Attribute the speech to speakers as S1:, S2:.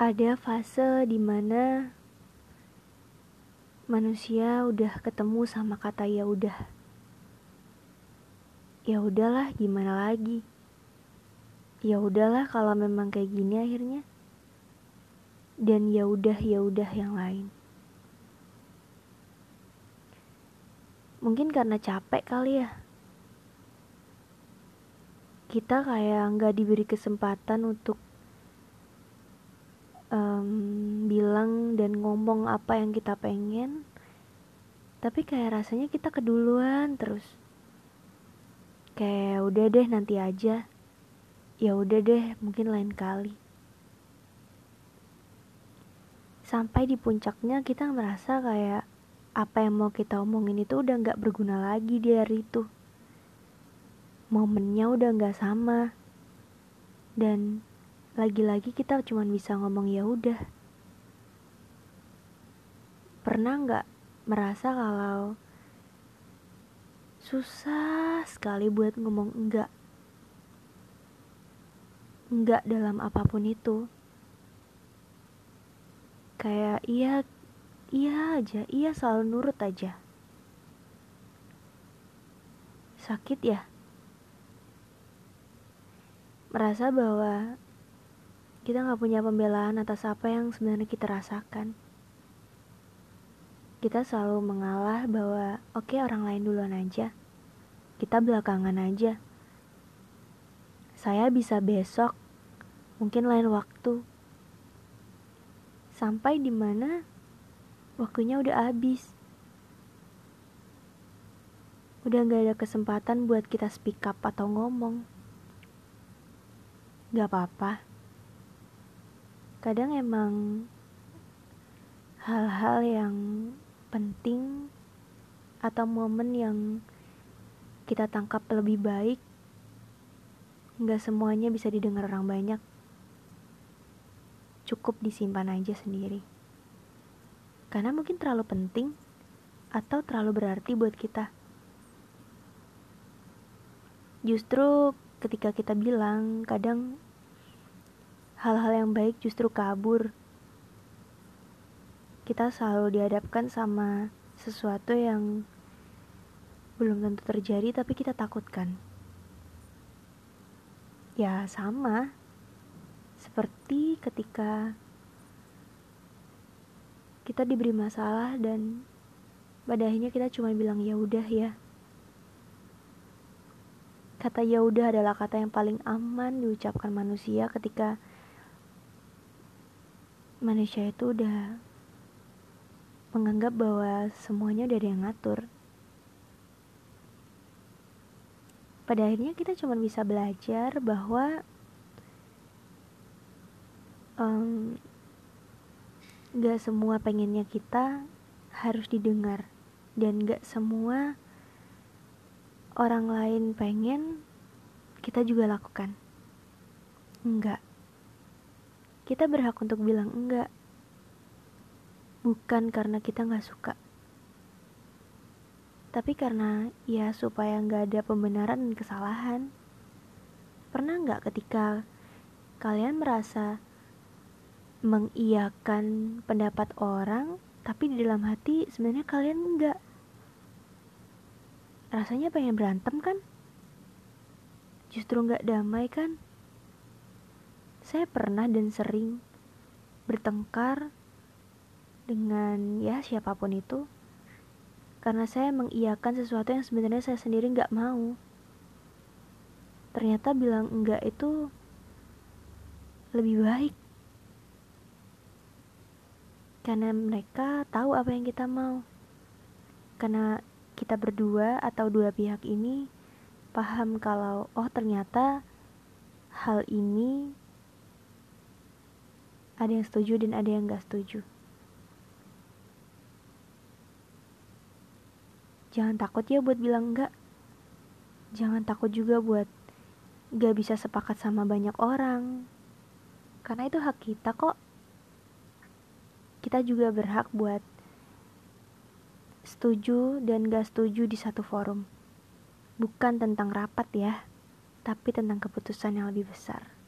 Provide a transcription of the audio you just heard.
S1: ada fase di mana manusia udah ketemu sama kata ya udah. Ya udahlah, gimana lagi? Ya udahlah kalau memang kayak gini akhirnya. Dan ya udah ya udah yang lain. Mungkin karena capek kali ya. Kita kayak nggak diberi kesempatan untuk um, bilang dan ngomong apa yang kita pengen. Tapi kayak rasanya kita keduluan terus. Kayak udah deh nanti aja. Ya udah deh mungkin lain kali. Sampai di puncaknya kita merasa kayak apa yang mau kita omongin itu udah nggak berguna lagi di hari itu. Momennya udah nggak sama. Dan lagi-lagi kita cuma bisa ngomong ya udah. Pernah nggak merasa kalau susah sekali buat ngomong enggak? Enggak dalam apa pun itu. Kayak iya iya aja iya selalu nurut aja. Sakit ya? Merasa bahwa kita nggak punya pembelaan atas apa yang sebenarnya kita rasakan. Kita selalu mengalah bahwa oke okay, orang lain duluan aja, kita belakangan aja. Saya bisa besok, mungkin lain waktu. Sampai di mana waktunya udah habis. Udah gak ada kesempatan buat kita speak up atau ngomong. Gak apa-apa kadang emang hal-hal yang penting atau momen yang kita tangkap lebih baik nggak semuanya bisa didengar orang banyak. Cukup disimpan aja sendiri. Karena mungkin terlalu penting atau terlalu berarti buat kita. Justru ketika kita bilang kadang hal-hal yang baik justru kabur. Kita selalu dihadapkan sama sesuatu yang belum tentu terjadi tapi kita takutkan. Ya sama, seperti ketika kita diberi masalah dan pada akhirnya kita cuma bilang ya udah ya. Kata ya udah adalah kata yang paling aman diucapkan manusia ketika manusia itu udah menganggap bahwa semuanya udah ada yang ngatur. Pada akhirnya kita cuma bisa belajar bahwa um, gak semua pengennya kita harus didengar dan gak semua orang lain pengen kita juga lakukan. Enggak kita berhak untuk bilang enggak. Bukan karena kita nggak suka. Tapi karena ya supaya nggak ada pembenaran dan kesalahan. Pernah nggak ketika kalian merasa mengiyakan pendapat orang, tapi di dalam hati sebenarnya kalian enggak. Rasanya pengen berantem kan? Justru nggak damai kan? Saya pernah dan sering bertengkar dengan ya siapa pun itu karena saya mengiyakan sesuatu yang sebenarnya saya sendiri nggak mau. Ternyata bilang enggak itu lebih baik karena mereka tahu apa yang kita mau. Karena kita berdua atau dua pihak ini paham kalau oh ternyata hal ini ada yang setuju dan ada yang gak setuju. Jangan takut ya buat bilang enggak. Jangan takut juga buat gak bisa sepakat sama banyak orang. Karena itu hak kita kok. Kita juga berhak buat setuju dan gak setuju di satu forum. Bukan tentang rapat ya, tapi tentang keputusan yang lebih besar.